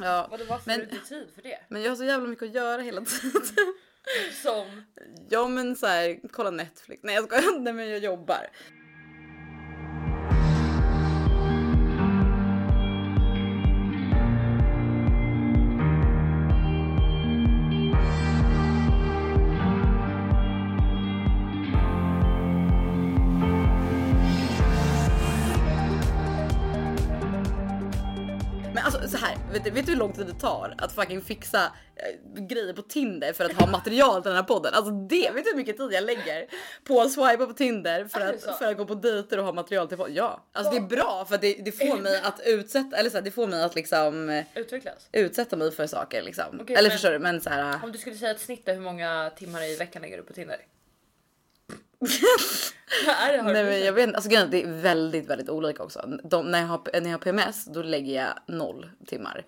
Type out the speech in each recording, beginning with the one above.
Ja, Vadå varför men- har du inte tid för det? men jag har så jävla mycket att göra hela tiden. Som? Ja men så här, kolla Netflix. Nej jag skojar, nej men jag jobbar. Vet vet du hur lång tid det tar att fucking fixa eh, grejer på Tinder för att ha material till den här podden? Alltså det, vet du hur mycket tid jag lägger på att swipa på Tinder för att, för att gå på dejter och ha material till podden? Ja, alltså det är bra för att det, det får mig att utsätta, eller så här, det får mig att liksom eh, Utvecklas? utsätta mig för saker liksom. Okej, eller men- förstår du? Men så här. Om du skulle säga ett snitt hur många timmar i veckan lägger du på Tinder? det, Nej men jag vet inte, alltså det är väldigt väldigt olika också. De, när, jag har, när jag har PMS då lägger jag noll timmar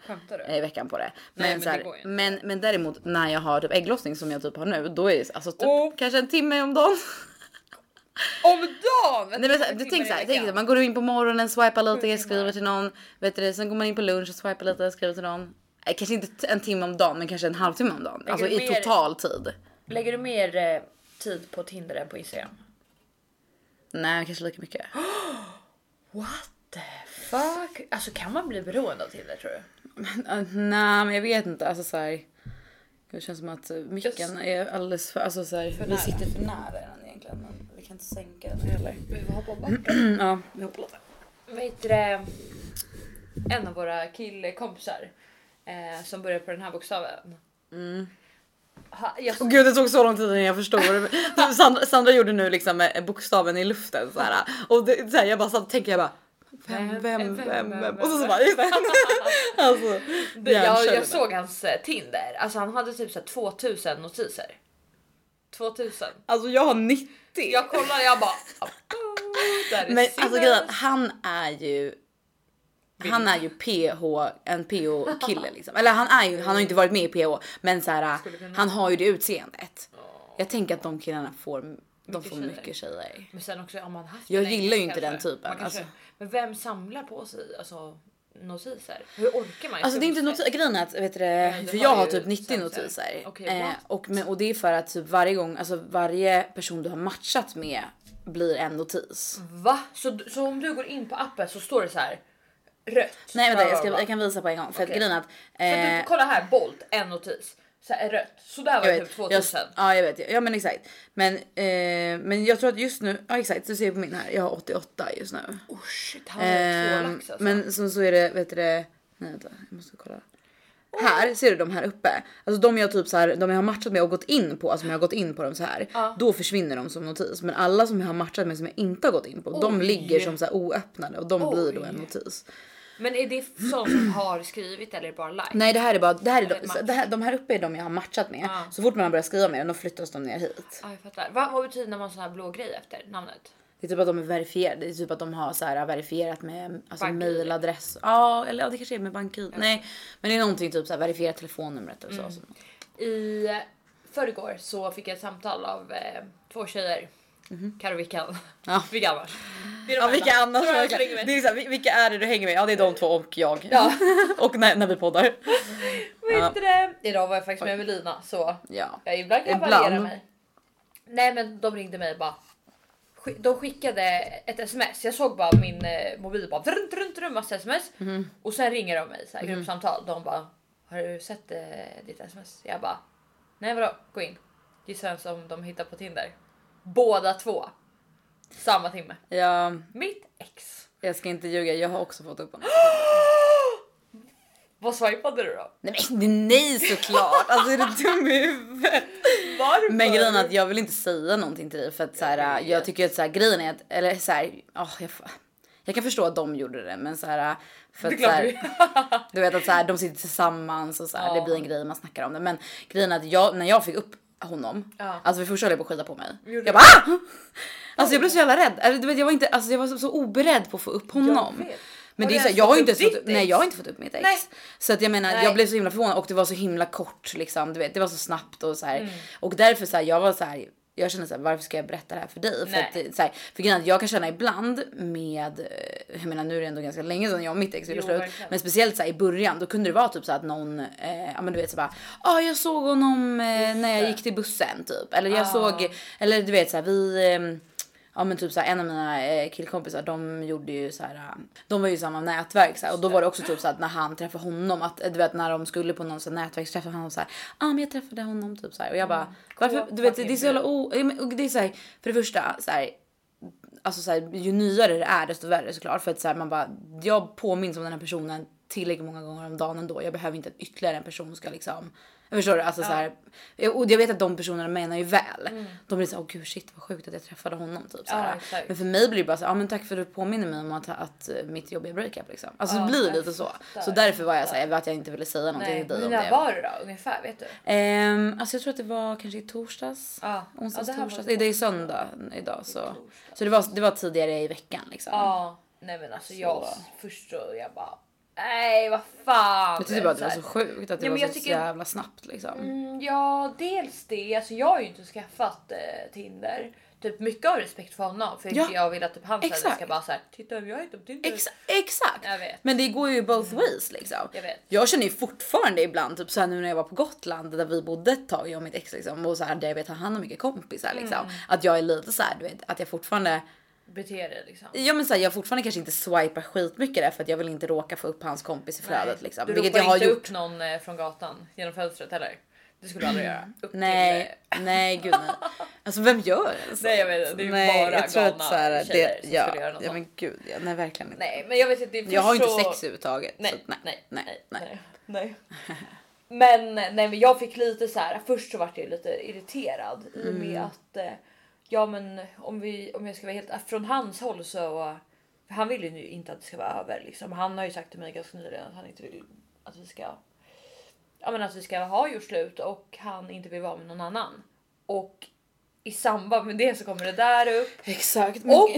eh, i veckan på det. Men, Nej, men så det här, inte. men, men däremot när jag har typ ägglossning som jag typ har nu då är det alltså typ Åh. kanske en timme om dagen. Om dagen! Nej, men så här, du tänk så här, tänk så här, man går in på morgonen, swipar lite, skriver till någon, vet du, det, sen går man in på lunch och swipar lite, skriver till någon. Eh, kanske inte en timme om dagen men kanske en halvtimme om dagen. Alltså du i mer- total tid. Lägger du mer eh, tid på Tinder än på Instagram? Nej kanske lika mycket. What the fuck? Alltså kan man bli beroende av Tinder tror du? Uh, Nej men jag vet inte. Alltså, så här, det känns som att uh, micken är alldeles för... Alltså, så här, vi nära. sitter för nära den egentligen. Men vi kan inte sänka den heller. Vi får hoppa bort den. ja, vi hoppar lite. Vet du det? En av våra killkompisar eh, som börjar på den här bokstaven. Ha, jag, Åh gud det tog så lång tid innan jag förstod. Sandra, Sandra gjorde nu liksom eh, bokstaven i luften så här. Och det, så här, jag bara satt och tänkte jag bara vem, vem, vem, vem, och så, så bara just det. alltså, jag, jag såg hans eh, Tinder. Alltså han hade typ så här 2000 notiser. 2000. Alltså jag har 90. Jag kollar jag bara. "Oh, Men alltså Simmers." grejen, han är ju han är ju PH, en PH kille liksom. Eller han är ju, han har ju inte varit med i PH men så här, han har ju det utseendet. Jag tänker att de killarna får, de Mycket får tjejer. mycket tjejer. Men sen också om man haft Jag gillar ju inte den typen, Kanske, alltså. Men vem samlar på sig alltså, notiser? Hur orkar man? Alltså det är inte notiser, grejen är att vet du, Nej, för jag har typ 90 sen- notiser. Okej, eh, och, och det är för att typ varje gång, alltså varje person du har matchat med blir en notis. Va? Så, så om du går in på appen så står det så här rött? Nej vänta jag, ska, jag kan visa på en gång. För Okej. att grejen är att... Eh, du, kolla här, Bolt, en notis. Så här rött. Så där var Jag det typ jag, 2000. ja jag vet, ja men exakt. Men, eh, men jag tror att just nu, ja exakt du ser på min här, jag har 88 just nu. Oh shit, han hade två Ehm, lax alltså. men så, så är det, vet du det, nej vänta jag måste kolla. Här ser du de här uppe. Alltså de jag typ så här, de jag har matchat med och gått in på, alltså om jag har gått in på dem så här. Ja. Då försvinner de som notis. Men alla som jag har matchat med som jag inte har gått in på, de Oj. ligger som så här oöppnade och de blir då Oj. en notis. Men är det sån som har skrivit eller bara like? Nej det här är bara, det här är de, det här, de här uppe är de jag har matchat med. Ja. Så fort man har börjat skriva med dem då flyttas de ner hit. Ja, jag fattar. Va, vad betyder när man sån här blå grej efter namnet? Det är typ att de är verifierade. Det är typ att de har så här verifierat med alltså mailadress. Ja, eller ja, det kanske är med BankID. Nej, men det är någonting typ så här verifierat telefonnumret eller så. Mm. I förrgår så fick jag ett samtal av eh, två tjejer. Karo och Vickan. Mhm. Ja. Vilka annars? Det är de Ja, vilka annars? Är. Det är vil- vilka är det du hänger med? Ja, det är de två och jag. Ja. och när, när vi poddar. Vet det? Idag var jag faktiskt med Evelina så Ja. jag ibland kan jag variera mig. Nej men de ringde mig bara. De skickade ett sms. Jag såg bara min eh, mobil bara drun, drun, drun, massa sms Mhm. och sen ringer de mig så här, gruppsamtal. De bara har du sett eh, ditt sms? Jag bara nej vadå gå in. Gissa vem som de hittar på Tinder. Båda två. Samma timme. ja, Mitt ex. jag ska inte ljuga. Jag har också fått upp honom. Vad swipade du då? Nej, men nej såklart. Alltså är du dum i huvudet? Varför? Men grejen är att jag vill inte säga någonting till dig för att så här, Jag tycker att så här, grejen är att eller så här, åh, jag, jag kan förstå att de gjorde det, men så här för Det att så klart här, du... vet att så här, de sitter tillsammans och så här, Ja. det blir en grej man snackar om det. Men grejen är att jag när jag fick upp honom, Ja. alltså för första höll jag på att skita på mig. Gjorde Jag bara ah! Alltså jag blev så jävla rädd. Du vet, jag var inte, alltså jag var så, så oberedd på att få upp honom. Jag vet. Men det är så, jag har ju inte fått, nej jag har inte fått upp mitt ex. Nej. Så att jag menar Nej. jag blev så himla förvånad och det var så himla kort liksom. Du vet, det var så snabbt och så här. Mm. Och därför så här, jag var så här. jag känner så här, varför ska jag berätta det här för dig? För, Nej. att, det- så här, för grejen att jag kan känna ibland med, eh, jag menar nu är det ändå ganska länge sedan jag och mitt ex gjorde Jo, slut. Men speciellt så här, i början då kunde det vara typ så att någon, eh, ja men du vet så bara, ah, jag såg honom eh, när jag gick till bussen typ. Eller jag Ah. såg, eller du vet så här, vi eh, Ja men typ så en av mina eh, killkompisar de gjorde ju så här. eh, De var ju i samma nätverk så och då var det också typ så att när han träffade honom att eh, du vet när de skulle på någon sån nätverksträff och han så här. Ah, men jag träffade honom typ så och jag bara varför du vet det är så jävla o, det är så här, för det första så här. Alltså så här, ju nyare det är desto värre såklart för att så här, man bara jag påminns om den här personen tillräckligt många gånger om dagen ändå. Jag behöver inte att ytterligare en person ska liksom förstår du? Alltså så här, och jag vet att de personerna menar ju väl. De blir så åh gud shit vad sjukt att jag träffade honom typ så Ja, här. exakt. Men för mig blir det bara så ja men tack för att du påminner mig om att, att eh, mitt jobbiga breakup liksom. Alltså Ja, det blir jag lite så. Så därför var jag fattar. såhär att jag inte ville säga någonting Nej, till dig om när det. var det då ungefär? Vet du? Ehm, alltså jag tror att det var kanske i torsdags. Ja. Onsdags, ja, det torsdags. Det är söndag idag så. Så det var, det var tidigare i veckan liksom. Ja, nej men alltså jag Så. först så jag bara nej vad fan. Jag tyckte bara att det var så sjukt att det Ja, var så tycker- jävla snabbt liksom. Mm, ja, dels det. Alltså jag har ju inte skaffat eh, Tinder. Typ mycket av respekt för honom för Ja, jag vill att typ exakt. ska bara såhär titta jag är inte på Tinder. Exa exakt! Jag vet. Men det går ju both ways liksom. Jag vet. Jag känner ju fortfarande ibland, typ såhär nu när jag var på Gotland där vi bodde ett tag jag och mitt ex liksom och så här där jag vet att han har mycket kompisar liksom. Mm. Att jag är lite så här, du vet att jag fortfarande Bete dig liksom. Ja men så här, jag fortfarande kanske inte swipar skitmycket där för att jag vill inte råka få upp hans kompis i flödet Nej. liksom. Du ropar jag har inte gjort. upp någon eh, från gatan genom fönstret heller? Det skulle du aldrig göra. Upp Nej, nej gud nej. Alltså vem gör det? Nej, jag vet, det är ju nej, bara jag tror att galna så här, tjejer det, som ja, skulle göra något ja men gud ja, nej verkligen inte. Nej men jag vet inte. det jag har först inte så- sex överhuvudtaget. Nej, så att, nej, nej, nej, nej, nej. Men, nej, men jag fick lite så här. Först så vart jag lite irriterad i och med Mm. att eh, ja, men om vi om jag ska vara helt från hans håll så han vill ju inte att det ska vara över liksom. Han har ju sagt till mig ganska nyligen att han inte vill att vi ska. Ja, men att vi ska ha gjort slut och han inte vill vara med någon annan och i samband med det så kommer det där upp Exakt. och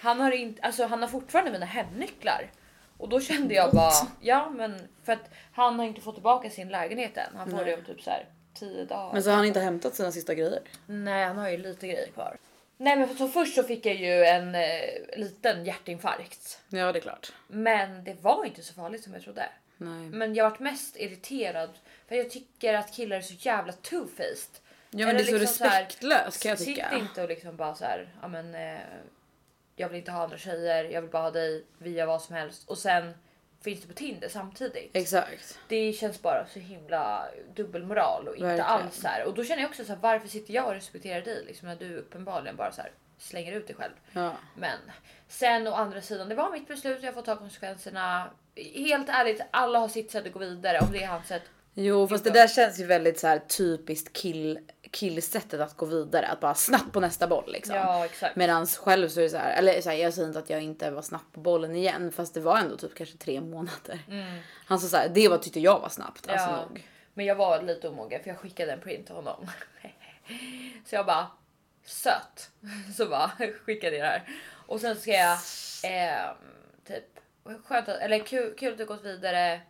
han har inte, alltså han har fortfarande mina hemnycklar. Och då kände jag bara, ja men för att han har inte fått tillbaka sin lägenhet än. Han får Nej. det om typ så här 10 dagar. Men så har han inte hämtat sina sista grejer? Nej han har ju lite grejer kvar. Nej men så först så fick jag ju en eh, liten hjärtinfarkt. Ja det är klart. Men det var inte så farligt som jag trodde. Nej. Men jag varit mest irriterad för jag tycker att killar är så jävla two-faced. Ja men Eller det är så liksom respektlöst kan jag tycka. Sitt inte och liksom bara så här, ja men eh, jag vill inte ha andra tjejer, jag vill bara ha dig, vi gör vad som helst och sen finns det på Tinder samtidigt. Exakt. Det känns bara så himla dubbelmoral och inte Verkligen. alls så här. Och då känner jag också så här, varför sitter jag och respekterar dig liksom när du uppenbarligen bara så här slänger ut dig själv. Ja. Men sen å andra sidan, det var mitt beslut, jag får ta konsekvenserna. Helt ärligt, alla har sitt sätt att gå vidare om det är hans sätt. Jo fast det där känns ju väldigt så här typiskt kill killsättet att gå vidare. Att bara snabbt på nästa boll liksom. Ja exakt. Medans själv så är det så här, eller så här, jag säger inte att jag inte var snabb på bollen igen fast det var ändå typ kanske tre månader. Han sa så här, det var tyckte jag var snabbt. Alltså Mm. Ja. nog. Men jag var lite omogen för jag skickade en print till honom. Så jag bara söt. Så bara skickade jag det här. Och sen ska jag eh, typ skönt att, eller kul, kul att du gått vidare.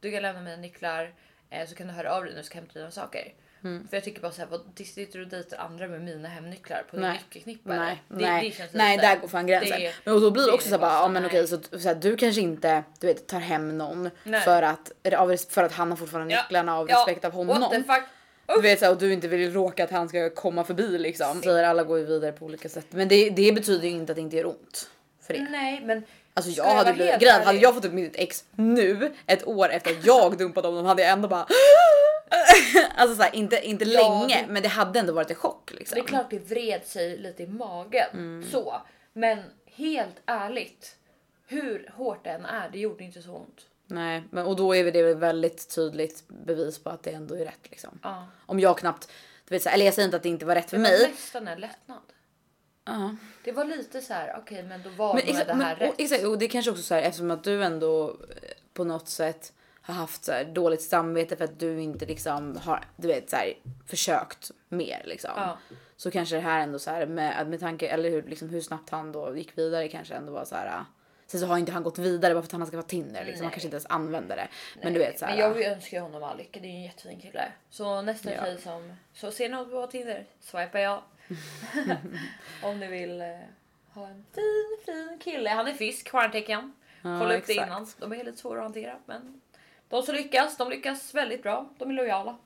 Du kan lämna mina nycklar eh, så kan du höra av dig när du ska hämta dina saker. Mm. För jag tycker bara såhär, vad sitter du och dejtar andra med mina hemnycklar på Nej. nyckelknippa? Nej? Det- nej, det känns nej lite- där går fan gränsen. det- men och då blir det det också så här bara, ja så, men okej så, så här, du kanske inte du vet, tar hem någon Nej. för att, av för att han har fortfarande Ja, nycklarna av ja, respekt av honom. What the fuck? Du vet så här, och du inte vill råka att han ska komma förbi liksom. Säger alla går ju vidare på olika sätt. Men det, det betyder ju inte att det inte gör ont för er. Nej men Alltså jag hade blivit, grejen, hade jag fått upp mitt ex nu ett år efter att jag dumpade honom hade jag ändå bara Alltså såhär inte, inte Ja, länge det- men det hade ändå varit en chock liksom. Det är klart det vred sig lite i magen Mm. så, men helt ärligt. Hur hårt det än är, det gjorde inte så ont. Nej men och då är det väl väldigt tydligt bevis på att det ändå är rätt liksom. Ja. Om jag knappt, du vet så här, eller jag säger inte att det inte var rätt för Det var mig. nästan en lättnad. Ja. Det var lite så här, okej men då var Men, nog det här men, och, rätt. exakt, och det kanske också så här eftersom att du ändå eh, på något sätt har haft så här dåligt samvete för att du inte liksom har du vet så här försökt mer liksom. Ja. Så kanske det här ändå så här med, med tanke eller hur liksom hur snabbt han då gick vidare kanske ändå var så här. Sen så har inte han gått vidare bara för att han ska vara Tinder liksom. Han Nej. kanske inte ens använder det. Men du vet så. Men jag önskar ju honom all lycka. Det är ju en jättefin kille. Så nästa Ja. tjej som... Så ser ni något på Tinder? Swipar jag. Om ni vill eh, ha en fin, fin kille. Han är fisk, stjärntecken. Ja, Kolla upp det innan. De är lite svåra att hantera. Men de som lyckas, de lyckas väldigt bra. De är lojala.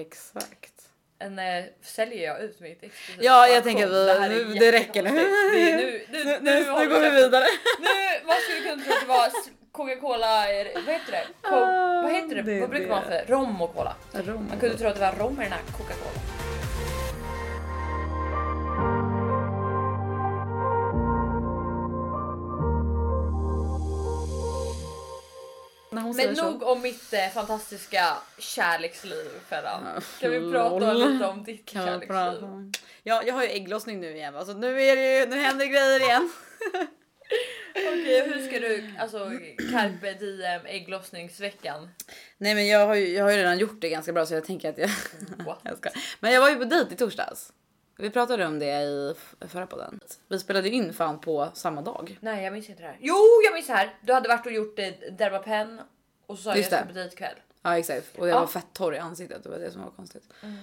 Exakt. En, eh, säljer jag ut mitt exklusiva Ja, jag tänker att vi- Det det räcker nu. Det är nu, nu, Nu, nu, nu, går vi vidare. Nu, vad skulle kunna tro att det var Coca-Cola, vad heter det? Co- Ah, vad heter det? det vad brukar man ha det. för? Rom och cola. Rom. Man kunde tro att det var rom i den här Coca-Cola. Men nog om mitt eh, fantastiska kärleksliv Ferran. Kan vi prata lite om ditt Kan kärleksliv? Ja, jag har ju ägglossning nu igen va? så nu är det ju, nu händer grejer igen. Okej, hur ska du, alltså carpe diem ägglossningsveckan? Nej men jag har, ju, jag har ju redan gjort det ganska bra så jag tänker att jag... Jag ska. Men jag var ju på dejt i torsdags. Vi pratade om det i förra podden. Vi spelade in fan på samma dag. Nej jag minns inte det här. Jo jag minns det här. Du hade varit och gjort eh, Dermapen och så sa jag Just jag ska på dejt ikväll. Ja exakt och jag Ja. var fett torr i ansiktet. Det var det som var konstigt. Mm.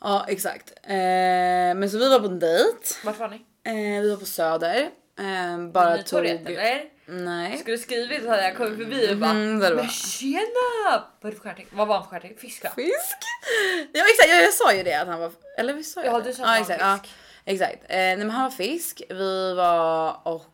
Ja exakt. Eh, men så vi var på en dejt. Vart var ni? Eh, vi var på Söder. Eh, bara Ni tog eller? Nej. Skulle skrivit så hade jag kommit förbi och bara var- Men tjena! Vad är det för stjärntecken? Vad var han för stjärntecken? Fisk va? Fisk? Ja exakt, jag, jag sa ju det att han var... Eller vi sa ju Ja det? du sa att han var exakt, ja, fisk. exakt. Eh, nej, men han var fisk. Vi var och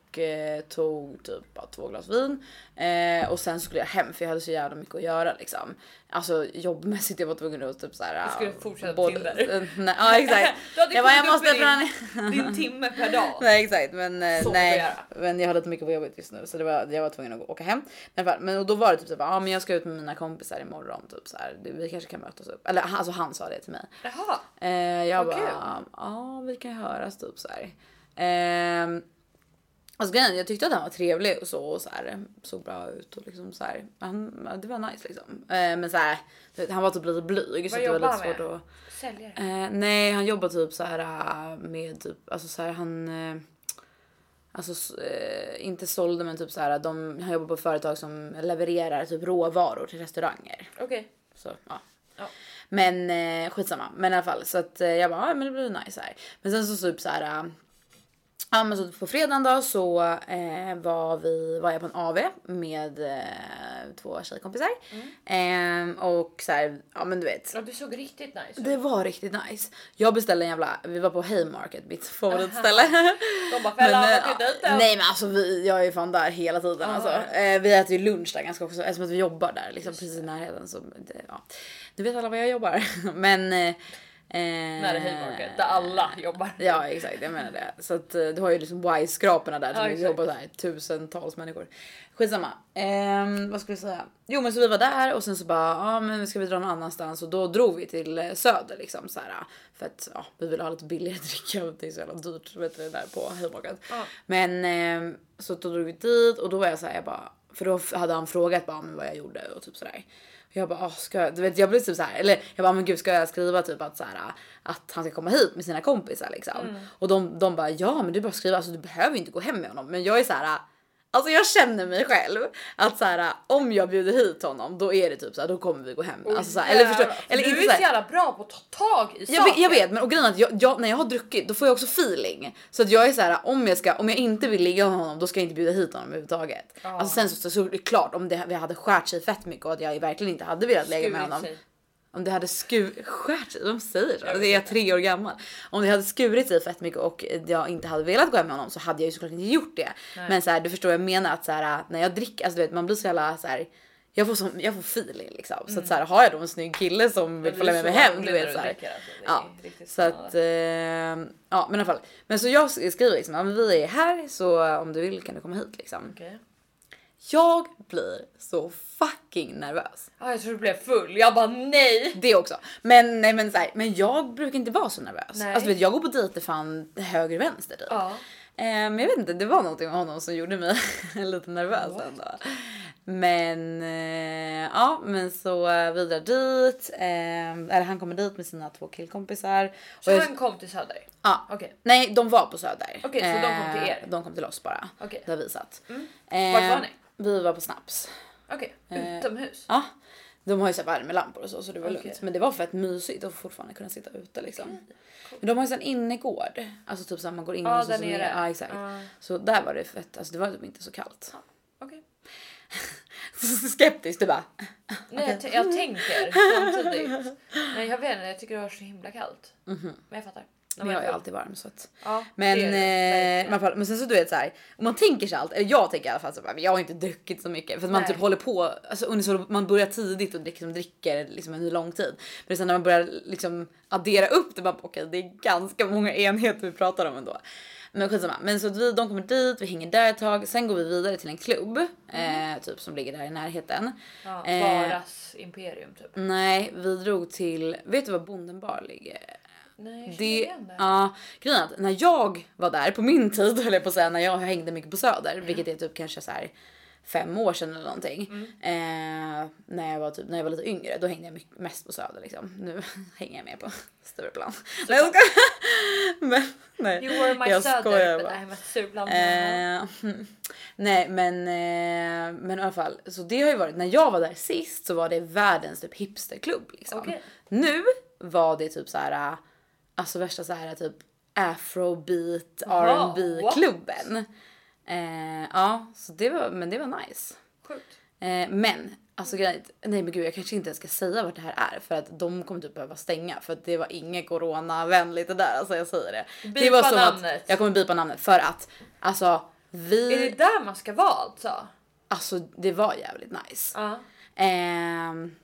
tog typ bara två glas vin. Eh, och sen skulle jag hem för jag hade så jävla mycket att göra liksom. Alltså jobbmässigt jag var tvungen att typ såhär. Du skulle fortsätta på Tinder. eh, nej, ja exakt. Jag bara jag måste ner. Din timme per dag. Nej exakt men eh, nej. Men jag hade lite mycket på jobbet just nu så det var, jag var tvungen att åka hem. Men, men och då var det typ såhär, ja men jag ska ut med mina kompisar imorgon typ så här. Vi kanske kan mötas upp. Eller alltså han sa det till mig. Jaha. Eh, jag Vad bara, ja vi kan höras typ så här. Alltså grejen, jag tyckte att han var trevlig och så och så här, såg bra ut och liksom så här. Han, det var nice liksom. Eh, men så här, vet, han var typ lite blyg så Vad det var lite han svårt med? att. Säljare. Eh, nej, han jobbar typ så här eh, med typ, alltså så här han. Eh, Alltså eh, inte sålde men typ så här de, han jobbar på företag som levererar typ råvaror till restauranger. Okej. Så ja. Ja. Men eh, skitsamma. Men i alla fall så att eh, jag bara, ja, men det blir nice här. Men sen så typ så här. Eh, Ja men så på fredagen då så eh, var vi var jag på en AV med eh, två tjejkompisar. Eh, och så här, ja men du vet. Ja, du såg riktigt nice. Det var riktigt nice. Jag beställde en jävla, vi var på Haymarket, mitt favoritställe. De bara Men, eh, den. nej men alltså vi, jag är fan där hela tiden. Aha. Alltså. Eh, vi äter ju lunch där ganska också eftersom att vi jobbar där liksom precis i närheten. Så, det, ja. Du vet alla var jag jobbar. men... Eh, Nära Haymarket där alla jobbar. Ja exakt, jag menar det. Så att eh, du har ju liksom Y-skraporna där Ja, som exakt. jobbar så här tusentals människor. Skitsamma. Ehm, vad skulle jag säga? Jo men så vi var där och sen så bara, ja men ska vi dra någon annanstans och då drog vi till eh, Söder liksom så här. För att ja, vi ville ha lite billigare dricka och det är så jävla dyrt vet du, där på Haymarket. Ja. Men ehm, så då drog vi dit och då var jag så här, jag bara, för då hade han frågat bara om vad jag gjorde och typ sådär. Jag bara, ska jag, du vet jag blev typ så här, eller jag bara, men gud ska jag skriva typ att så här, att han ska komma hit med sina kompisar liksom. Och de, de bara, ja men du bara skriva, alltså du behöver inte gå hem med honom. Men jag är så här. Alltså jag känner mig själv att så här, om jag bjuder hit honom då är det typ så här, då kommer vi gå hem. Oj, alltså, så här, eller förstår, eller du inte är så så jävla bra på att ta tag i jag vet, saker. jag vet men och grejen är att jag, jag, när jag har druckit då får jag också feeling. Så att jag är så här om jag ska, om jag inte vill ligga med honom då ska jag inte bjuda hit honom överhuvudtaget. Ja. Alltså sen så, så, så är det klart om det, vi hade skärt sig fett mycket och att jag verkligen inte hade velat lägga med honom. sig. Om det hade skur... skärt sig? De säger så. Jag är jag inte. tre år gammal. Om det hade skurit sig fett mycket och jag inte hade velat gå hem med honom så hade jag ju såklart inte gjort det. Nej. Men så här, du förstår vad jag menar att så här, när jag dricker, alltså du vet man blir så jävla så här. Jag får, som, jag får feeling liksom. Så att så här, har jag då en snygg kille som vill Ja, följa är med mig hem, du vet så här. dricker, alltså. Är Ja, så att eh, ja, men i alla fall. Men så jag skriver liksom, ja, men vi är här så om du vill kan du komma hit liksom. Okej. Jag blir så fucking nervös. Ja, jag tror du blev full. Jag bara nej. Det också. Men nej men så här, men jag brukar inte vara så nervös. Nej. Alltså vet, jag går på dejter fan höger vänster typ. Ja. Eh, men jag vet inte, det var någonting med honom som gjorde mig lite nervös What? ändå. Men eh, ja, men så eh, vi drar dit. Eh, eller han kommer dit med sina två killkompisar. Så jag- han kom till Söder? Ja. Okej. Nej, de var på Söder. Okej, så de kom till er? Eh, De kom till oss bara. Okej. Där vi satt. Mm. Eh, Vart var ni? Vi var på Snaps. Okej, Eh, utomhus? Ja, de har ju så värmelampor och så, så det var Okej. lugnt. Men det var fett mysigt att fortfarande kunna sitta ute liksom. Men de har ju en innergård. Alltså typ så man går in Ja, och så, så nere. ner. Ja, exakt. Ja. Så där var det fett. Alltså det var typ inte så kallt. Okej. Skeptiskt, du bara. Nej, jag, t- jag tänker samtidigt. Nej, jag vet inte, jag tycker det var så himla kallt. Men jag fattar. Men jag är alltid varm så att. Ja, Men, eh, fall, men sen så du vet så här, man tänker sig allt, eller jag tänker i alla fall så här, jag har inte druckit så mycket för att man Nej. typ håller på, alltså under så, man börjar tidigt och liksom dricker liksom en lång tid. Men sen när man börjar liksom addera upp det, man bara, okej det är ganska många enheter vi pratar om ändå. Men skitsamma. Men så att vi, de kommer dit, vi hänger där ett tag, sen går vi vidare till en klubb eh, typ som ligger där i närheten. Ja, eh, Baras imperium typ. Nej, vi drog till, vet du var Bonden bar ligger? Nej, jag Det, ja, grejen att när jag var där på min tid, höll jag på att säga, när jag hängde mycket på Söder, vilket är typ kanske så här fem år sedan eller någonting. Eh, när jag var typ när jag var lite yngre, då hängde jag mycket, mest på Söder liksom. Nu hänger jag mer på Stureplan. Nej jag. Men nej. You were my jag söder, skojar but. I'm a surland. Eh, nej men, eh, men i alla fall, så det har ju varit, när jag var där sist så var det världens typ hipsterklubb liksom. Okej. Nu var det typ så här, äh, alltså värsta så här typ afrobeat R&B klubben. Eh, ja, så det var, men det var nice. Sjukt. Eh, men alltså grejen nej men gud jag kanske inte ens ska säga vart det här är för att de kommer typ behöva stänga för att det var inget coronavänligt det där alltså jag säger det. det Bipa var som namnet. att jag kommer bipa namnet för att alltså vi, Är det där man ska vara alltså? alltså det var jävligt nice. Ja. Ehm,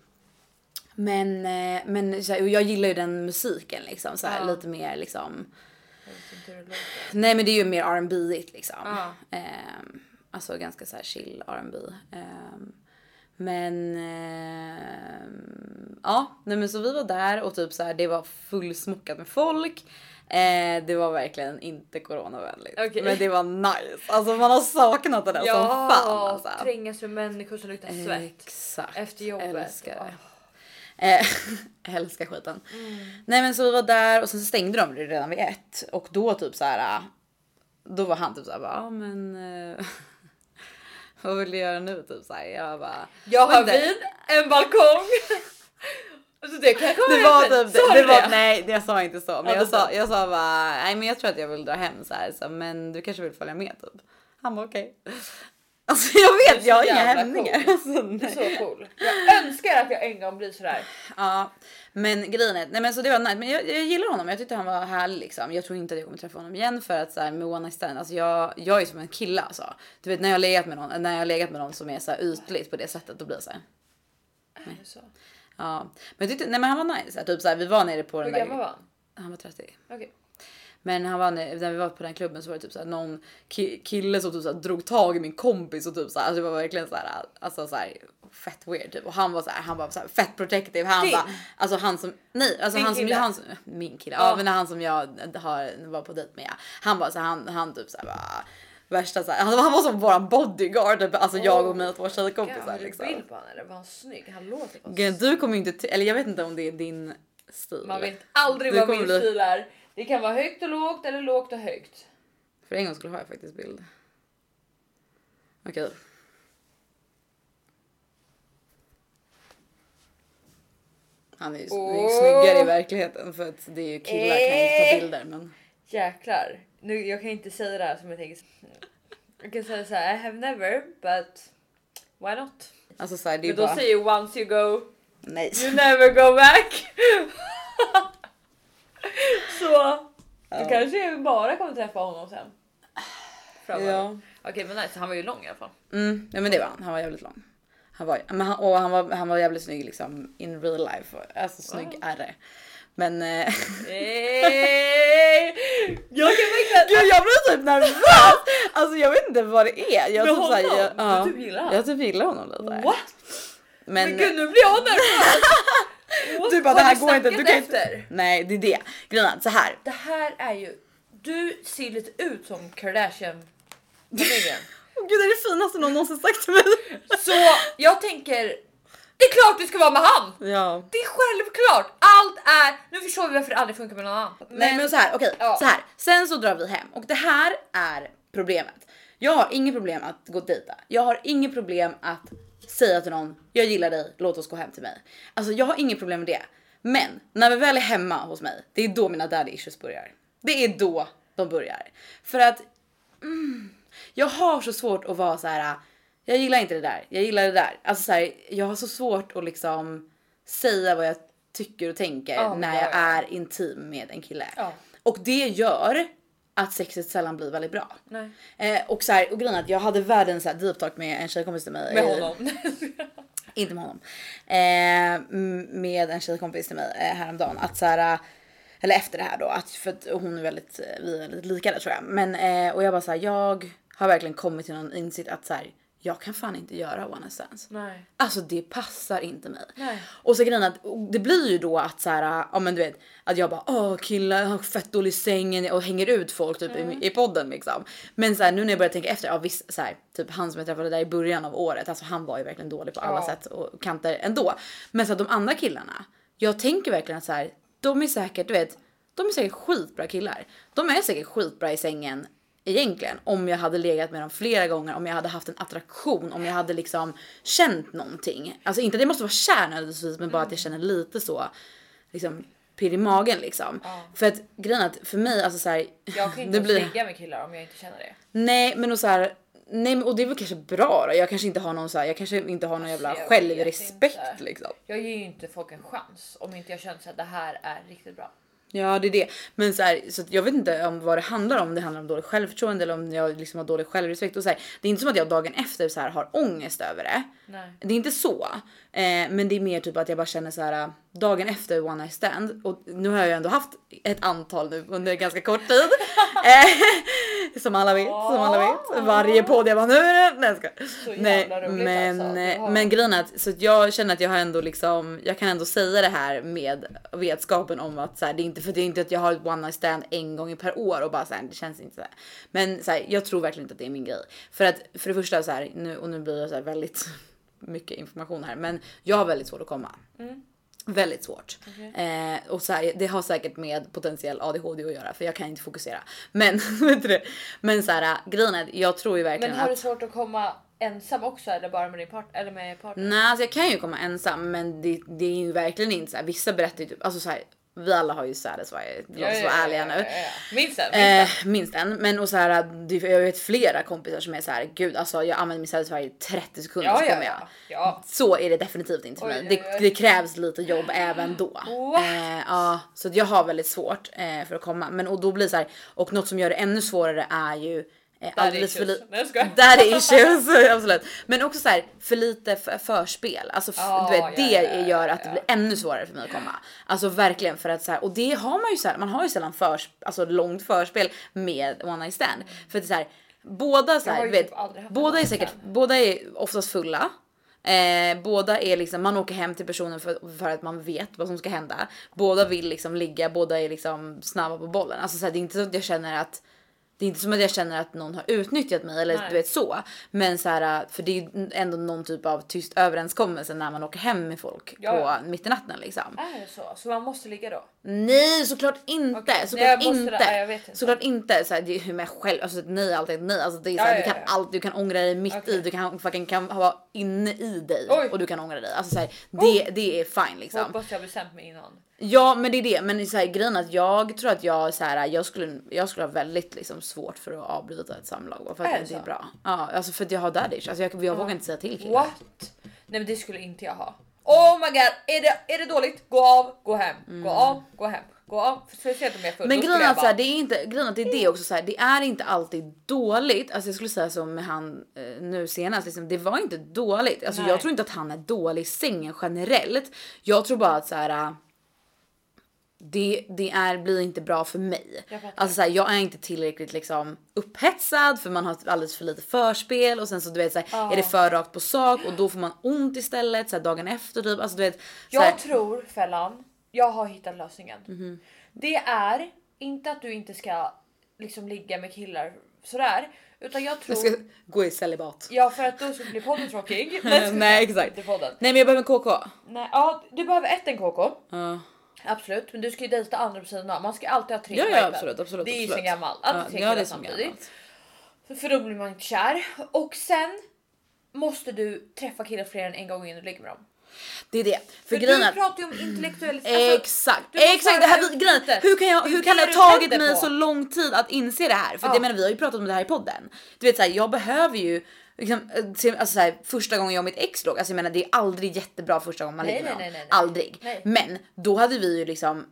men eh, men så här, och jag gillar ju den musiken liksom så här, Ja. lite mer liksom. Nej men det är ju mer R&B liksom. Ja. Ehm, alltså ganska så här chill R&B. Ehm, men ehm, ja, nej men så vi var där och typ så här, det var fullsmockat med folk. Eh, det var verkligen inte coronavänligt. Okej. Men det var nice. Alltså man har saknat det där som fan alltså. trängas med människor som luktar svett. Exakt. Efter jobbet. Älskar det. Åh. Eh, älskar skiten. Mm. Nej men så vi var där och sen så stängde de det redan vid ett och då typ så här. Då var han typ så här bara, ja men. Eh, vad vill du göra nu typ så här. Jag bara. Jag har vin, en balkong. Alltså det kan jag Det var typ det, det var, nej jag sa inte så men Ja, jag sa, jag sa bara nej men jag tror att jag vill dra hem så här så, men du kanske vill följa med typ. Han var okej. Alltså jag vet jag har inga hämningar. cool. Alltså, Du är nej. så cool. Jag önskar att jag en gång blir sådär. Ja, men grejen är, nej men så det var nice. Men jag, jag gillar honom. Jag tyckte han var härlig liksom. Jag tror inte att jag kommer träffa honom igen för att så här, med one night stand, alltså jag, jag är som en kille alltså. Du vet när jag har legat med någon, när jag har legat med någon som är så här ytligt på det sättet, då blir det så här. Är det så? Ja, men jag tyckte, nej men han var nice. Typ så här, vi var nere på Hur den där. gammal var han? Han var 30. Okej. Men han var när, vi var på den klubben så var det typ så här, någon ki- kille som typ så här, drog tag i min kompis och typ så här, alltså det var verkligen så här, alltså så här fett weird typ och han var så här, han var så här fett protective. Han Din? bara alltså han som nej, alltså Din han som kille? han som, min kille. Ja. Ja, men han som jag har var på dejt med. Han var så han han typ så här bara värsta så här, han, han var som våran bodyguard typ, alltså jag och mina två tjejkompisar Har du liksom. bild på honom eller var han snygg? Han låter Du kommer ju inte eller jag vet inte om det är din stil. Man vet aldrig Du vad min bli- stil är. Det kan vara högt och lågt eller lågt och högt. För en gång skulle har jag faktiskt bild. Okej. Han är ju Åh. snyggare i verkligheten för att det är ju killar kan ju ta Eh. bilder men. Jäklar. Nu, jag kan inte säga det här som jag tänker. Jag kan säga så här, I have never but why not? Alltså så här, det är Men då bara. säger once you go Nej. you never go back. så du kanske bara kommer träffa honom sen. Framöver. Ja. Okej men nice, han var ju lång i alla fall. Mm, ja men det var han. Han var jävligt lång. Han var, men han, och han var, han var jävligt snygg liksom in real life. Alltså snygg Wow. RR. Men eh, Hey! Jag kan verkligen... Gud jag blir typ nervös! Alltså jag vet inte vad det är. Jag Med typ så här, honom? jag, ja, Du typ gillar han? Jag typ gillar honom lite. What? Men, Men gud nu blir jag nervös! Du bara det här går inte. Du kan inte. Nej det är det. Grejen är så här. Det här är ju... Du ser lite ut som Kardashian-familjen. Åh, Gud det är det finaste någon någonsin sagt till mig. Så jag tänker... Det är klart du ska vara med han! Ja. Det är självklart! Allt är... Nu förstår vi varför det aldrig funkar med någon annan. Nej men så här, okej, Ja. så här. Sen så drar vi hem och det här är problemet. Jag har inget problem att gå och dejta. Jag har inget problem att säga till någon, jag gillar dig, låt oss gå hem till mig. Alltså jag har inget problem med det. Men när vi väl är hemma hos mig, det är då mina daddy issues börjar. Det är då de börjar. För att mm, jag har så svårt att vara så här. jag gillar inte det där, jag gillar det där. Alltså så här, jag har så svårt att liksom säga vad jag tycker och tänker Ja, när ja, jag ja. är intim med en kille. Ja. Och det gör att sexet sällan blir väldigt bra. Eh, och så här, och grejen att jag hade världens så här deep talk med en tjejkompis till mig. Med eh, honom. Inte med honom. Eh, med en tjejkompis till mig eh, häromdagen. Att så här, eh, eller efter det här då, att, för att hon är väldigt, eh, vi är väldigt lika där tror jag. Men eh, och jag bara så här, jag har verkligen kommit till någon insikt att så här, jag kan fan inte göra one night stands. Nej. Alltså det passar inte mig. Nej. Och så grejen att det blir ju då att så här, ja men du vet att jag bara åh killar har fett dålig sängen och hänger ut folk typ i, i podden liksom. Men så här, nu när jag börjar tänka efter, ja visst så här, typ han som jag träffade där i början av året, alltså han var ju verkligen dålig på alla Ja. sätt och kanter ändå. Men så här, de andra killarna, jag tänker verkligen att så här, de är säkert, du vet, de är säkert skitbra killar. De är säkert skitbra i sängen egentligen om jag hade legat med dem flera gånger, om jag hade haft en attraktion, om jag hade liksom känt någonting. Alltså inte att jag måste vara kär nödvändigtvis, men bara att jag känner lite så liksom pirr i magen liksom. Ja. För att grejen att för mig alltså så här, Jag kan inte blir ligga med killar om jag inte känner det. nej, men och så här. Nej, och det är väl kanske bra då. Jag kanske inte har någon så här, jag kanske inte har någon jävla Alltså, jag självrespekt inte. liksom. Jag ger ju inte folk en chans om inte jag känner att det här är riktigt bra. Ja det är det. Men så, här, så jag vet inte om vad det handlar om. Det handlar om dåligt självförtroende eller om jag liksom har dålig självrespekt. Och så här, det är inte som att jag dagen efter så här, har ångest över det. Nej. Det är inte så. Eh, men det är mer typ att jag bara känner så här dagen efter one night stand. Och nu har jag ju ändå haft ett antal nu under ganska kort tid. eh, som alla vet, som alla vet. Varje podd jag bara nu är det. Nej, jag Nej, men, alltså. eh, men grejen är att, så att jag känner att jag har ändå liksom, jag kan ändå säga det här med vetskapen om att så här, det är inte för det är inte att jag har ett one night stand en gång per år och bara så här, det känns inte så här. Men så här, jag tror verkligen inte att det är min grej. För att för det första så här, nu och nu blir det så här väldigt mycket information här, men jag har väldigt svårt att komma. Väldigt svårt. Eh, och så här, det har säkert med potentiell ADHD att göra för jag kan inte fokusera. Men, vet du det? men så här, grejen är att jag tror ju verkligen Men har att... du svårt att komma ensam också eller bara med din part eller med partner? Nej, alltså jag kan ju komma ensam, men det, det är ju verkligen inte så här. Vissa berättar ju typ, alltså så här, vi alla har ju Satisfy, låt oss vara ärliga nu. Ja, ja, ja. Minst en. Minst Eh, minst en, men och så här, jag vet flera kompisar som är så här, gud alltså jag använder min Satisfy i 30 sekunder ja, så kommer jag. ja. Så är det definitivt inte för mig. Det, det krävs lite jobb även då. Eh, ja, så jag har väldigt svårt eh, för att komma. Men och då blir det så här, och något som gör det ännu svårare är ju eh, alldeles för lite. Där är issues, absolut. Men också så här, för lite för, förspel. Alltså Ja, du vet, ja, det ja, gör att det ja. blir ännu svårare för mig att komma. Alltså verkligen för att så här, och det har man ju så här, man har ju sällan förs, alltså långt förspel med one night stand. För att det så här, båda så här, vet, typ båda är säkert, stand. båda är oftast fulla. Eh, båda är liksom, man åker hem till personen för, för att man vet vad som ska hända. Båda vill liksom ligga, båda är liksom snabba på bollen. Alltså så här, det är inte så att jag känner att det är inte som att jag känner att någon har utnyttjat mig eller Nej. du vet så. Men så här, för det är ju ändå någon typ av tyst överenskommelse när man åker hem med folk Ja, på mitt i natten liksom. Är det så? Så man måste ligga då? Nej såklart inte, nej, såklart måste inte. det- nej, inte. Såklart inte. Så här, det är ju med själv, alltså nej alltid nej. Alltså, det är så här, ja, du kan allt, du kan ångra dig mitt Okej. i, du kan fucking kan vara inne i dig Oj. och du kan ångra dig. Alltså så här, det, det är fine liksom. Hoppas jag bestämt mig innan. Ja men det är det, men så här, grejen att jag tror att jag så här, jag skulle, jag skulle ha väldigt liksom, svårt för att avbryta ett samlag bara för att Är det inte är bra. Ja alltså för att jag har daddy issues. alltså jag, jag vågar inte säga till killar. What? Nej men det skulle inte jag ha. Oh my god, är det, är det dåligt? Gå av, gå hem. Gå av, gå hem. Gå av. Speciellt om jag är full. Mm. Men grejen att här, bara- det är inte, grejen att det är det också så här, det är inte alltid dåligt. Alltså jag skulle säga som med han eh, nu senast, liksom, det var inte dåligt. Alltså Nej. jag tror inte att han är dålig i sängen generellt. Jag tror bara att så här. Det, det är, blir inte bra för mig. Jag. Alltså så här, jag är inte tillräckligt liksom upphetsad för man har alldeles för lite förspel och sen så du vet så här, Ja. är det för rakt på sak och då får man ont istället så här, dagen efter typ. Alltså du vet. Så här, Jag tror Fällan, jag har hittat lösningen. Mhm. Det är inte att du inte ska liksom ligga med killar sådär, Utan jag tror... Jag ska gå i celibat. Ja för att då så blir podden tråkig. Nej, exakt. Podden. Nej men jag behöver en KK. Nej, ja, du behöver ett en KK. Ja. Absolut, men du ska ju dejta andra på sidan. Man ska alltid ha tre Ja, ja absolut, absolut. Det är ju sen gammalt. Alltid tre ja, är killar samtidigt. För, för då blir man inte kär. Och sen måste du träffa killar fler än en gång innan du ligger med dem. Det är det. För, För grejen du pratar ju om intellektuell... Alltså, Exakt, exakt det här grejen. Hur kan jag, hur kan det ha tagit mig på. så lång tid att inse det här? För Ja. det menar vi har ju pratat om det här i podden. Du vet så här, jag behöver ju liksom, eh, alltså så här, första gången jag och mitt ex låg, alltså jag menar det är aldrig jättebra första gången man Nej, ligger med nej. Aldrig. Nej. Men då hade vi ju liksom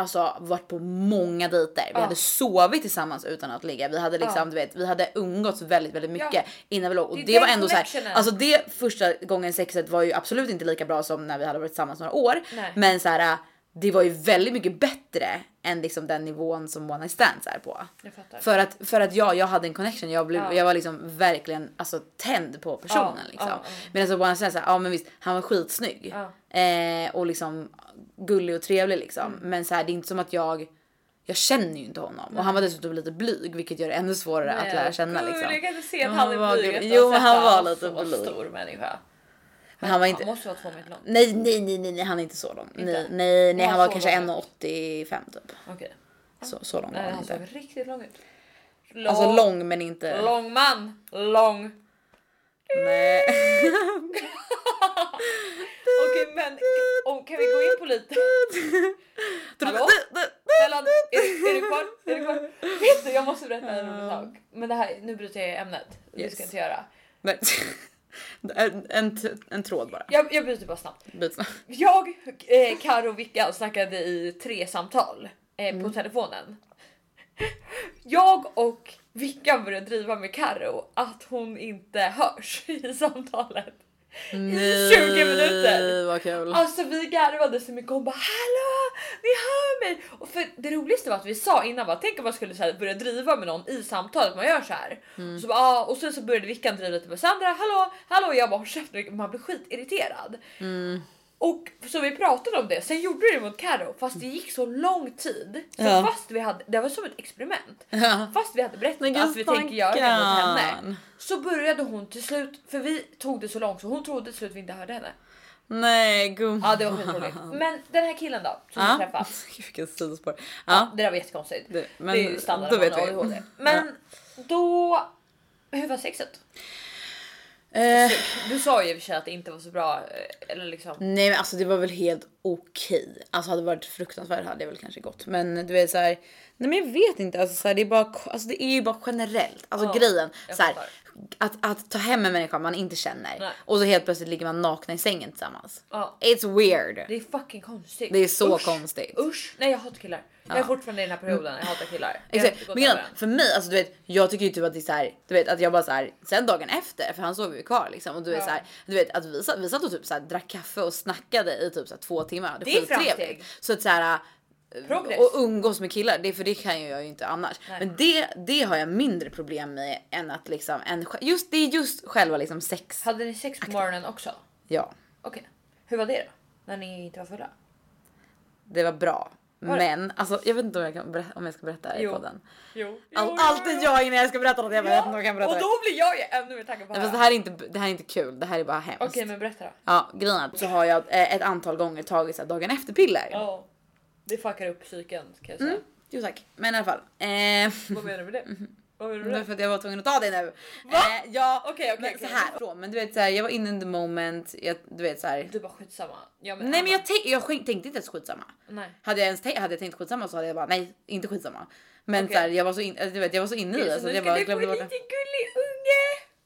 Alltså varit på många dejter. Vi Ja. hade sovit tillsammans utan att ligga. Vi hade liksom, Ja. du vet, vi hade umgåtts väldigt, väldigt mycket Ja. innan vi låg och Det det, var ändå så här. connectionen. Alltså det första gången sexet var ju absolut inte lika bra som när vi hade varit tillsammans några år, Nej. men så här, det var ju väldigt mycket bättre än liksom den nivån som one night stands är på. Jag. För att, för att ja, jag hade en connection. Jag, blev, Ja. jag var liksom verkligen alltså, tänd på personen. Ja, liksom. ja, ja. Medan så one night stands, här, ja men visst, han var skitsnygg. Ja. Eh, och liksom gullig och trevlig liksom. Mm. Men så här, det är inte som att jag jag känner ju inte honom och han var dessutom lite blyg vilket gör det ännu svårare att lära känna Gud, liksom. Jag kan inte se att han är blyg. Jo, han var han lite blyg. stor människa. Men han var inte, måste vara två meter lång. nej, nej, nej, nej, nej, han är inte så lång. Inte? Nej, nej, nej, han var kanske lång? 1,85 typ. Okej. Så, så lång var han han inte. såg riktigt lång ut. Lång, Alltså lång men inte. lång man. Lång. Nej. Okej men om, kan vi gå in på lite? Hallå? Mellan, är, är du kvar? Är du kvar? Vet du, jag måste berätta en rolig sak. Men det här, nu bryter jag ämnet. Det Yes. ska jag inte göra. Men, en, en, en tråd bara. Jag, jag bryter bara snabbt. Bit snabbt. Jag, eh, Karo och Vicka snackade i tre samtal eh, på telefonen. Jag och Vicka började driva med Karo att hon inte hörs i samtalet. I 20 minuter. vad kul. Alltså vi garvade så mycket. Hon bara hallå, ni hör mig. Och för det roligaste var att vi sa innan bara tänk om man skulle så här, börja driva med någon i samtalet. Man gör så här. Mm. Så bara, ah, och sen så började Vickan driva lite med Sandra. Hallå, hallå. Och jag bara håll käften. Man blir skitirriterad. Mm. Och så vi pratade om det. Sen gjorde vi det mot Karo fast det gick så lång tid. Så Ja. fast vi hade, det var som ett experiment. Ja. Fast vi hade berättat Men att vi tänker göra det mot henne. Så började hon till slut, för vi tog det så långt så hon trodde till slut vi inte hörde henne. Nej gumman. Ja det var skitroligt. Men den här killen då som Ja. vi träffade. Vilken sidospår. Ja. Ja. Det där var jättekonstigt. Det, men, det är ju standard då vet vi. Men då... Hur var sexet? Eh, Du sa ju i och för sig att det inte var så bra. eh, Eller liksom. nej men alltså det var väl helt okej. Alltså hade det varit fruktansvärt hade det väl kanske gått. Men du vet så här. Nej men jag vet inte. Alltså, så här, det, är bara, alltså, det är ju bara generellt. Alltså Ja, grejen. Så här, att, att ta hem en människa man inte känner. Nej. Och så helt plötsligt ligger man nakna i sängen tillsammans. Ja. It's weird. Det är fucking konstigt. Det är så Usch. konstigt. Usch. Nej jag hatar killar. Jag är Ja. fortfarande i den här perioden. Jag hatar killar. Jag Exakt. Men än. för mig, alltså du vet, jag tycker ju typ att det är så här, du vet att jag bara så här, sen dagen efter, för han sov ju kvar liksom och du vet Ja. så här, du vet att vi satt, vi satt och typ så här, drack kaffe och snackade i typ så här, två timmar. Det är skittrevligt. framsteg. Så att så här, Progress. och umgås med killar, det för det kan jag ju inte annars. Nej. Men det, det har jag mindre problem med än att liksom en, just det är just själva liksom sex. Hade ni sex på morgonen också? Ja, Okej. Hur var det då? När ni inte var fulla? det var bra. Var? Men alltså, jag vet inte om jag, kan berätta, om jag ska berätta det i Jo. podden. Jo. All, alltid jag innan jag ska berätta något. Jag bara, vet inte om jag kan berätta och då blir jag ju ännu mer taggad på att fast det höra. här är inte, det här är inte kul. Det här är bara hemskt. Okej men berätta då. Ja, grejen så har jag eh, ett antal gånger tagit så här, dagen efter piller. Ja. Det fuckar upp psyken kan jag säga. Mm. Jo tack. Men i alla fall. Eh, Vad menar du med det? Vad menar du det med var det? för att jag var tvungen att ta det nu. Va? Eh, ja, Okej, okej, men okej. så här. Men du vet så här, jag var in in the moment. Jag, du vet så här. Du bara skitsamma. Ja, Nej men jag, jag tänkte inte ens skitsamma. Nej. Hade jag ens tänkt, hade jag tänkt skitsamma så hade jag bara nej inte skitsamma. Men Okej. så här, jag var så in, du vet jag var så inne i det så så jag bara glömde bort det. gullig unge.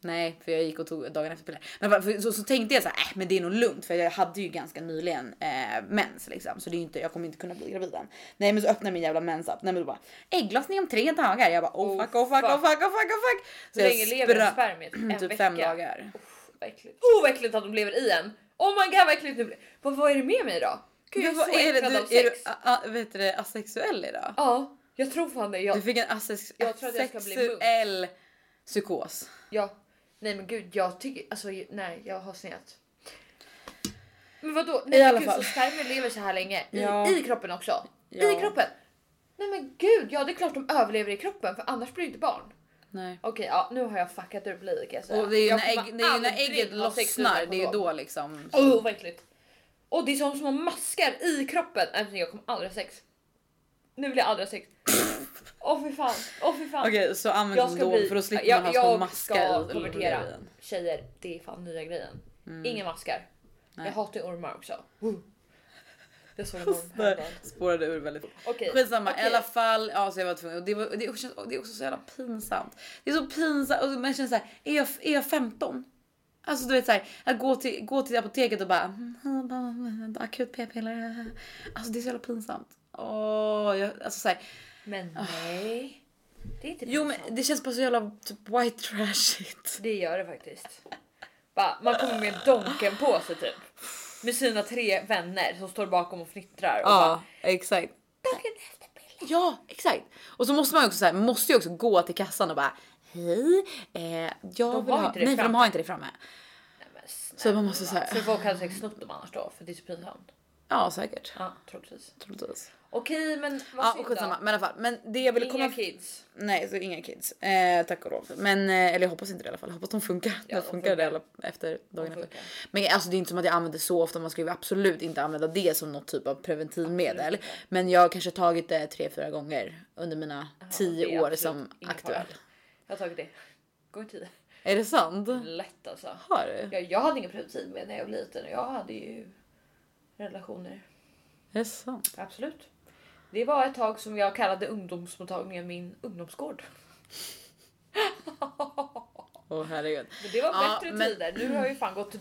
Nej för jag gick och tog dagen efter piller. Men för, så, så tänkte jag så här, äh, men det är nog lugnt för jag hade ju ganska nyligen eh, mens liksom så det är ju inte, jag kommer inte kunna bli gravid än. Nej men så öppnar min jävla mensapp. Nej men då bara ägglossning om tre dagar. Jag bara oh Oh, fuck oh fuck oh fuck. oh fuck oh fuck. Så Hur länge lever en spermie? Typ vecka? fem dagar. Uff, vad äckligt. Oh vad äckligt att de lever i en. Oh my god vad äckligt det blir. Vad, vad är det med mig då? Gud jag är så är äcklad av du, är sex. du a, a, vet du, det, asexuell idag? Ja, jag tror fan det. Jag, Du fick en asex, Jag asexuell psykos. ja. Nej men gud jag tycker alltså nej jag har snett. Men vadå? Nej, I alla gud, fall. Så spermier lever så här länge i, Ja. i kroppen också. I kroppen. Nej men gud, ja det är klart de överlever i kroppen för annars blir det inte barn. Nej. Okej, ja, nu har jag fuckat upp lite kan jag säga. Och det är ju Jag när, kommer ägg, det är ju när aldrig ägget ha sex utan lossnar, det är ju kondom. då liksom. Åh vad äckligt. Och det är som små maskar i kroppen. Nej men jag kommer aldrig ha sex. Nu vill jag aldrig ha sex. Åh fy fan, åh fy fan. Okej så använd Jag kondom för då slipper jag- man ha små jag maskar ska konvertera. Tjejer, det är fan nya grejen. Inga maskar. Mm. Nej. Jag hatar ormar också. Woo. Jag såg en orm spårade ur väldigt fort. Okej, Skitsamma okej. i alla fall. Ja, så jag var tvungen. Det, var, det, är också, och det är också så jävla pinsamt. Det är så pinsamt och man känner så här, är jag, är jag 15? Alltså du vet såhär, att gå till, gå till apoteket och bara "Mm, akut p-piller. Alltså det är så jävla pinsamt. Åh, jag, alltså så här, Men nej. Det är inte Ah. jo men det känns bara så jävla typ white trashigt. Det gör det faktiskt. Bara, man kommer med donken på sig typ. Med sina tre vänner som står bakom och fnittrar. Och Ja, exakt. bara, efter piller. Ja, exakt. Och så måste man ju också så här, måste ju också gå till kassan och bara hej, eh, jag De vill har ha. inte det Nej, för de framme. har inte det framme. Nej, men Så man måste så här. För folk hade säkert snott dem annars då, för det är så pinsamt. Ja, säkert. Ja, troligtvis. Troligtvis. Okej, men vad Ja, synd och skitsamma. Men i alla fall, men det jag ville Inga komma kids. Nej, så inga kids. Eh, tack och lov. Men eh, eller jag hoppas inte det i alla fall. Jag hoppas de funkar. Ja, de de funkar det alla efter dagen efter. Men alltså det är inte som att jag använder så ofta. Man ska ju absolut inte använda det som något typ av preventivmedel. inte. Men jag har kanske tagit det tre, fyra gånger under mina det tio år som aktuell. fara. Jag har tagit det. Gånger tio. Är det sant? Lätt alltså. Har du? Jag, jag hade ingen preventivmedel när jag var liten och jag hade ju relationer. Är det sant? Absolut. Det var ett tag som jag kallade ungdomsmottagningen min ungdomsgård. Åh herregud. Men det var Ja, bättre men- tider. Nu har jag ju fan gått.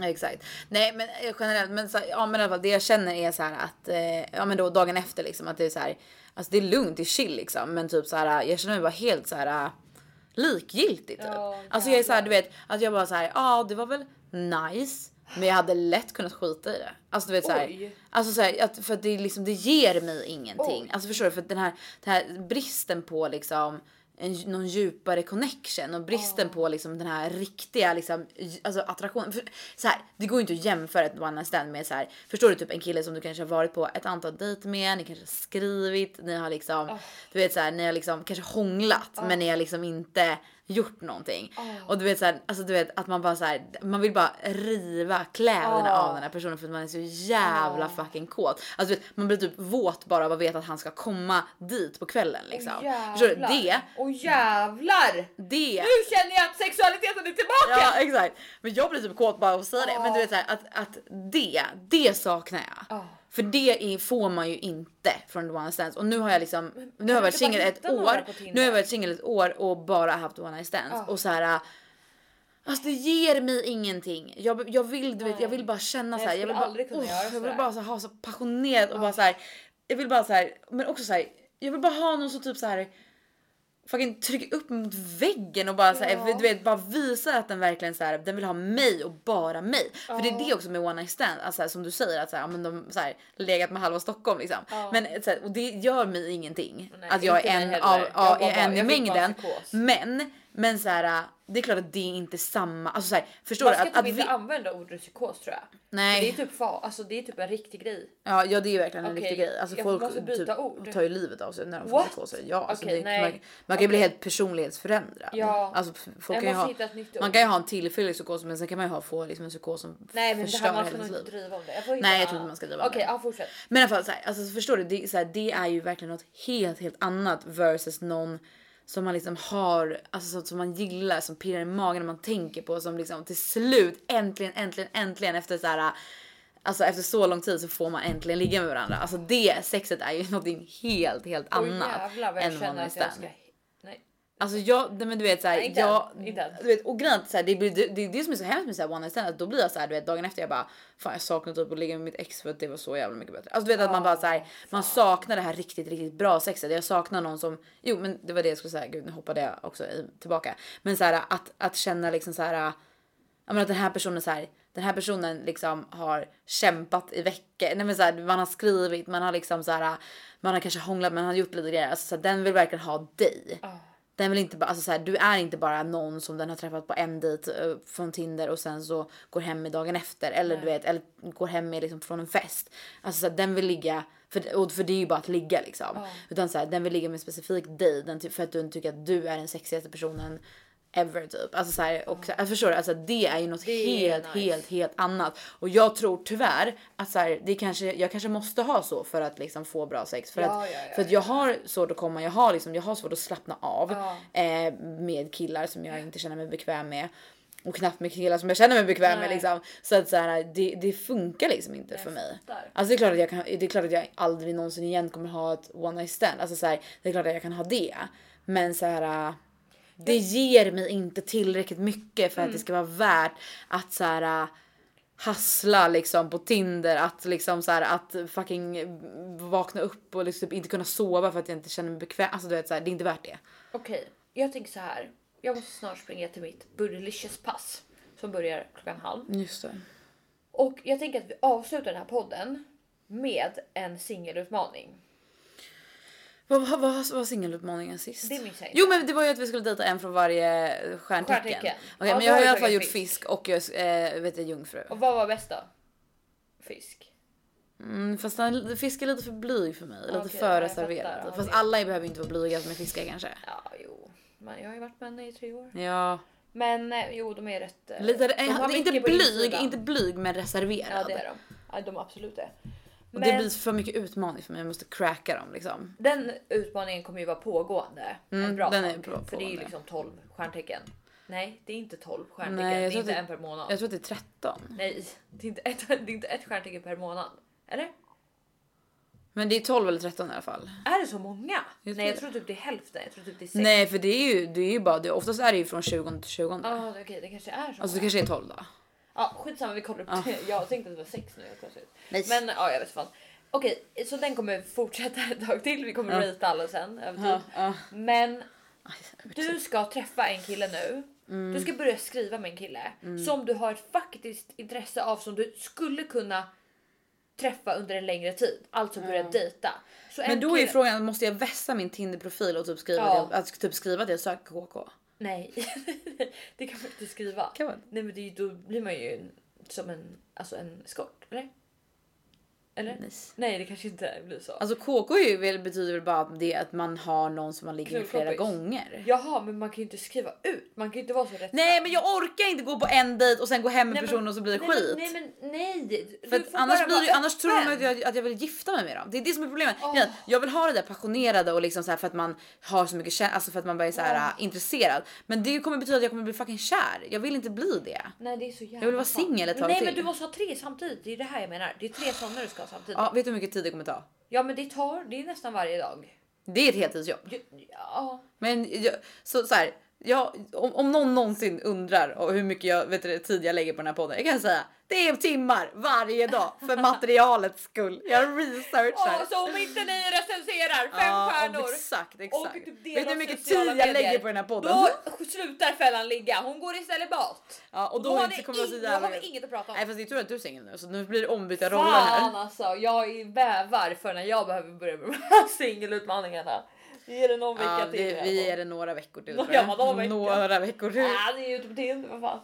Ja, exakt. Nej men eh, generellt, men, så, ja, men i alla fall det jag känner är så här att, eh, ja men då dagen efter liksom att det är så här, alltså det är lugnt, det är chill liksom. Men typ så här, jag känner mig bara helt så här eh, likgiltig typ. Ja, alltså jag är så här, du vet, att jag bara så här, ja det var väl nice. Men jag hade lätt kunnat skita i det. Alltså du vet så här, Oj. alltså så här, att, för att det, liksom, det ger mig ingenting. Oj. Alltså förstår du? För den här, den här bristen på liksom en, någon djupare connection och bristen på liksom den här riktiga liksom, alltså attraktionen. För, så här, det går ju inte att jämföra ett one night stand med så här, förstår du typ en kille som du kanske har varit på ett antal dejter med, ni kanske har skrivit, ni har liksom, du vet så här, ni har liksom kanske hånglat men ni har liksom inte gjort någonting. Och du vet så här, alltså du vet att man bara så här, man vill bara riva kläderna Ja. av den här personen för att man är så jävla fucking kåt. Alltså vet, man blir typ våt bara av att veta att han ska komma dit på kvällen liksom. Åh, Förstår du? jävlar. Det, Åh jävlar! det. Nu känner jag att sexualiteten är tillbaka! Ja exakt. Men jag blir typ kåt bara av att säga det. Men du vet så här, att, att det, det saknar jag. För det är, får man ju inte från one night stands. Och nu har jag liksom, nu har jag varit singel bara ett år. Nu har jag varit singel ett år och bara haft one night stands. Ja. Och så här. Alltså det ger mig ingenting. Jag, jag vill du vet, jag vill bara känna så här. jag vill bara, oh, jag vill bara så här, ha så passionerat och bara så här. Jag vill bara så här, men också så här. Jag vill bara ha någon som typ så här fucking trycker upp mot väggen och bara så här, Ja. du vet bara visar att den verkligen så här, den vill ha mig och bara mig. För det är det också med one night stand, alltså, som du säger att så här, ja, men de så här, legat med halva Stockholm liksom. Ja. Men så här, och det gör mig ingenting Nej, att jag är en heller. av, Jag ja, är en i mängden. Men men så här, det är klart att det är inte samma, alltså så här, förstår Man du ska att, typ att inte vi, använda ordet psykos tror jag. nej. Det är typ alltså det är typ en riktig grej. Ja, ja det är verkligen en Okej, riktig grej. Alltså jag folk typ, ord. tar ju livet av sig när de får What? psykoser. Ja, alltså Okej, det, man, man kan ju bli Okej. helt personlighetsförändrad. Ja. Alltså, folk kan ha, man kan ju ha en tillfällig psykos men sen kan man ju ha, få liksom en psykos som Nej men det förstör hela ens inte liv. driva om det. Jag får hitta... Nej, jag tror inte man ska driva om det. ja fortsätt. Men i alla fall så här, alltså förstår du, det är, så här, det är ju verkligen något helt helt annat versus någon som man liksom har, alltså som man gillar, som pirrar i magen när man tänker på, som liksom till slut äntligen, äntligen, äntligen efter så här. Alltså efter så lång tid så får man äntligen ligga med varandra. Alltså det sexet är ju någonting helt, helt annat jävlar vad jag än känner att jag ska... Alltså jag, nej, men du vet såhär, inte jag, du vet, och grejen så här, det, blir, det, det är det som är så hemskt med så här one night stand, att då blir jag såhär du vet dagen efter jag bara fan jag saknar typ att ligga med mitt ex för att det var så jävla mycket bättre. Alltså du vet att man bara såhär, man saknar det här riktigt, riktigt bra sexet. Jag saknar någon som, jo men det var det jag skulle säga, gud nu hoppade jag också i, tillbaka. Men såhär att, att känna liksom såhär, ja men att den här personen så här, den här personen liksom har kämpat i veckor. Nej men så här, man har skrivit, man har liksom så här, man har kanske hånglat, man har gjort lite grejer. Alltså så här, den vill verkligen ha dig. Ah. Den vill inte bara, alltså så här, du är inte bara någon som den har träffat på en dejt eh, från Tinder och sen så går hem med dagen efter eller du vet eller går hem med liksom från en fest. Alltså så här, den vill ligga för, och för det är ju bara att ligga liksom. Utan så här, den vill ligga med en specifik dig den, för att du tycker att du är den sexigaste personen ever typ. Alltså så här, och, jag förstår du? Alltså det är ju något är helt, nice. helt, helt annat. Och jag tror tyvärr att så här, det kanske, jag kanske måste ha så för att liksom få bra sex. För, Ja, att, ja, ja, för att jag har svårt att komma, jag har, liksom, jag har svårt att slappna av eh, med killar som jag inte känner mig bekväm med. Och knappt med killar som jag känner mig bekväm med Nej. liksom. Så att så här, det, det funkar liksom inte för mig. Alltså det är klart att jag kan, det är klart att jag aldrig någonsin igen kommer ha ett one night stand. Alltså så här, det är klart att jag kan ha det. Men så här. Det ger mig inte tillräckligt mycket för att det ska vara värt att så här äh, hassla liksom på Tinder, att liksom så här att fucking vakna upp och liksom inte kunna sova för att jag inte känner mig bekväm. Alltså du vet så här, det är inte värt det. Okej, jag tänker så här. Jag måste snart springa till mitt Buddylicious pass som börjar klockan halv. Just det. Och jag tänker att vi avslutar den här podden med en singelutmaning. Vad vad- vad var singelutmaningen sist? Det minns jag inte. Jo men det var ju att vi skulle dejta en från varje stjärntecken. Okej Stjärntecken. men Ja, då jag har i alla fall gjort fisk. och jag eh, vet jag, jungfru. Och vad var bäst då? Fisk. Mm, fast den, fisk är lite för blyg för mig. Lite Okej, för reserverad. fattar. Fast det- alla behöver inte vara blyga som är fiskar kanske. Ja, jo. Men jag har ju varit med henne i tre år. Ja, Men eh, jo, de är rätt... eh, lite, de inte blyg, inte blyg men reserverad. Ja, det är de. Ja, de absolut är. Och Men det blir för mycket utmaning för mig. Jag måste cracka dem liksom. den utmaningen kommer ju vara pågående. Mm, en bra den är bra- För det är ju liksom 12 stjärntecken. Nej, det är inte 12 stjärntecken. Nej, det är inte att en per månad. Jag tror att det är 13. Nej, det är, inte ett, det är inte ett stjärntecken per månad. Eller? Men det är 12 eller 13 i alla fall. Är det så många? Jag Nej, jag tror typ det är hälften. Jag tror typ det är sex. Nej för det är ju, det är ju bara det. Oftast är det ju från 20 till 20. Ja, okej, det kanske är så. Alltså det många. kanske är 12 då. Ja, skitsamma, vi kollar upp det. Jag tänkte att det var sex nu helt plötsligt. Nej. Men ja, jag vet fan. Okej, så den kommer fortsätta ett tag till. Vi kommer Ja. rita alla sen över tid. Ja, ja. Men du ska träffa en kille nu. Mm. Du ska börja skriva med en kille som du har ett faktiskt intresse av som du skulle kunna träffa under en längre tid. Alltså börja dejta. Så en Men då är kille- frågan, måste jag vässa min Tinder-profil och typ skriva, Ja. att typ skriva att jag söker KK? Nej, det kan man inte skriva. Kan man? Nej men det, då blir man ju som en, alltså en skort, eller? Eller? Nice. Nej det kanske inte blir så. Alltså KK väl, betyder väl bara att det att man har någon som man ligger med flera gånger. Jaha men man kan ju inte skriva ut, man kan ju inte vara så rätt. Nej men jag orkar inte gå på en dejt och sen gå hem med Nej, personen och så blir det nej, skit. Nej men nej! För att annars, blir annars tror de att jag, att jag vill gifta mig med dem. Det är det som är problemet. Åh. Jag, vill ha det där passionerade och liksom så här för att man har så mycket kär, alltså för att man bara är så här äh, intresserad. Men det kommer betyda att jag kommer bli fucking kär. Jag vill inte bli det. Nej det är så jävla Jag vill vara singel ett tag Nej till. men du måste ha tre samtidigt, det är det här jag menar. Det är tre sådana du ska ha samtidigt. Ja, vet du hur mycket tid det kommer ta? Ja men det tar, det är nästan varje dag. Det är ett heltidsjobb. Ja. Men jag, så, så här, jag, om, om någon någonsin undrar och hur mycket jag, vet du, tid jag lägger på den här podden. Jag kan säga det är timmar varje dag för materialets skull. Jag researchar. Ja, så om inte ni recenserar fem Ja, stjärnor Exakt, och exakt. typ Vet du hur mycket tid jag medier, lägger på den här podden? Då slutar fällan ligga. Hon går istället bort. Ja, och då, Då har ni kommer jag så då jävla... har vi inget att prata om. Nej fast det är tur att du är singel nu så nu blir det ombytta roller här. Fan alltså, jag är bävar för när jag behöver börja med de här singelutmaningarna. Vi är det någon vecka Ja, till. vi, är det några veckor till. Några- veckor? Några veckor till. Ja, det är ju på Tinder för fan.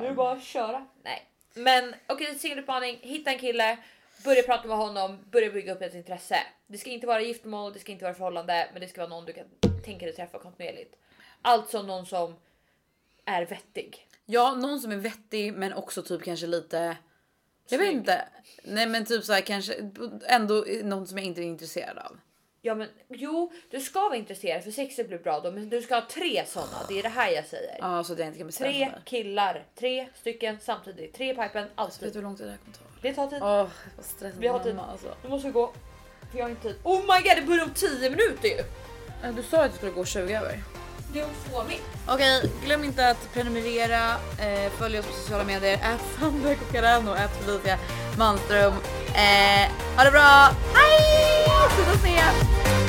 Nu är det bara att köra. Nej, men okej, singelutmaning. Hitta en kille, börja prata med honom, börja bygga upp ett intresse. Det ska inte vara giftermål, det ska inte vara förhållande, men det ska vara någon du kan tänka dig träffa kontinuerligt. Alltså någon som är vettig. Ja, någon som är vettig men också typ kanske lite. Jag vet inte. Nej men typ så här kanske ändå någon som jag inte är intresserad av. Ja, men jo, du ska vara intresserad för sexet blir bra då, men du ska ha tre sådana. Det är det här jag säger. Ja, så att jag inte kan bestämma Tre mig. killar, tre stycken samtidigt, tre i pipen, Vet alltid. du hur lång tid det här kommer ta? Det tar tid. Åh, vad stressad Vi har tid. mamma alltså. Nu måste vi gå. För jag har inte tid. Oh my god, det börjar om 10 minuter ju! Du sa att det skulle gå 20 över. Det är. Okej, glöm inte att prenumerera, eh, följ oss på sociala medier, ät Sandra Cocarano, ät Felicia Manström. Eh, ha det bra, hej! Sluta snea!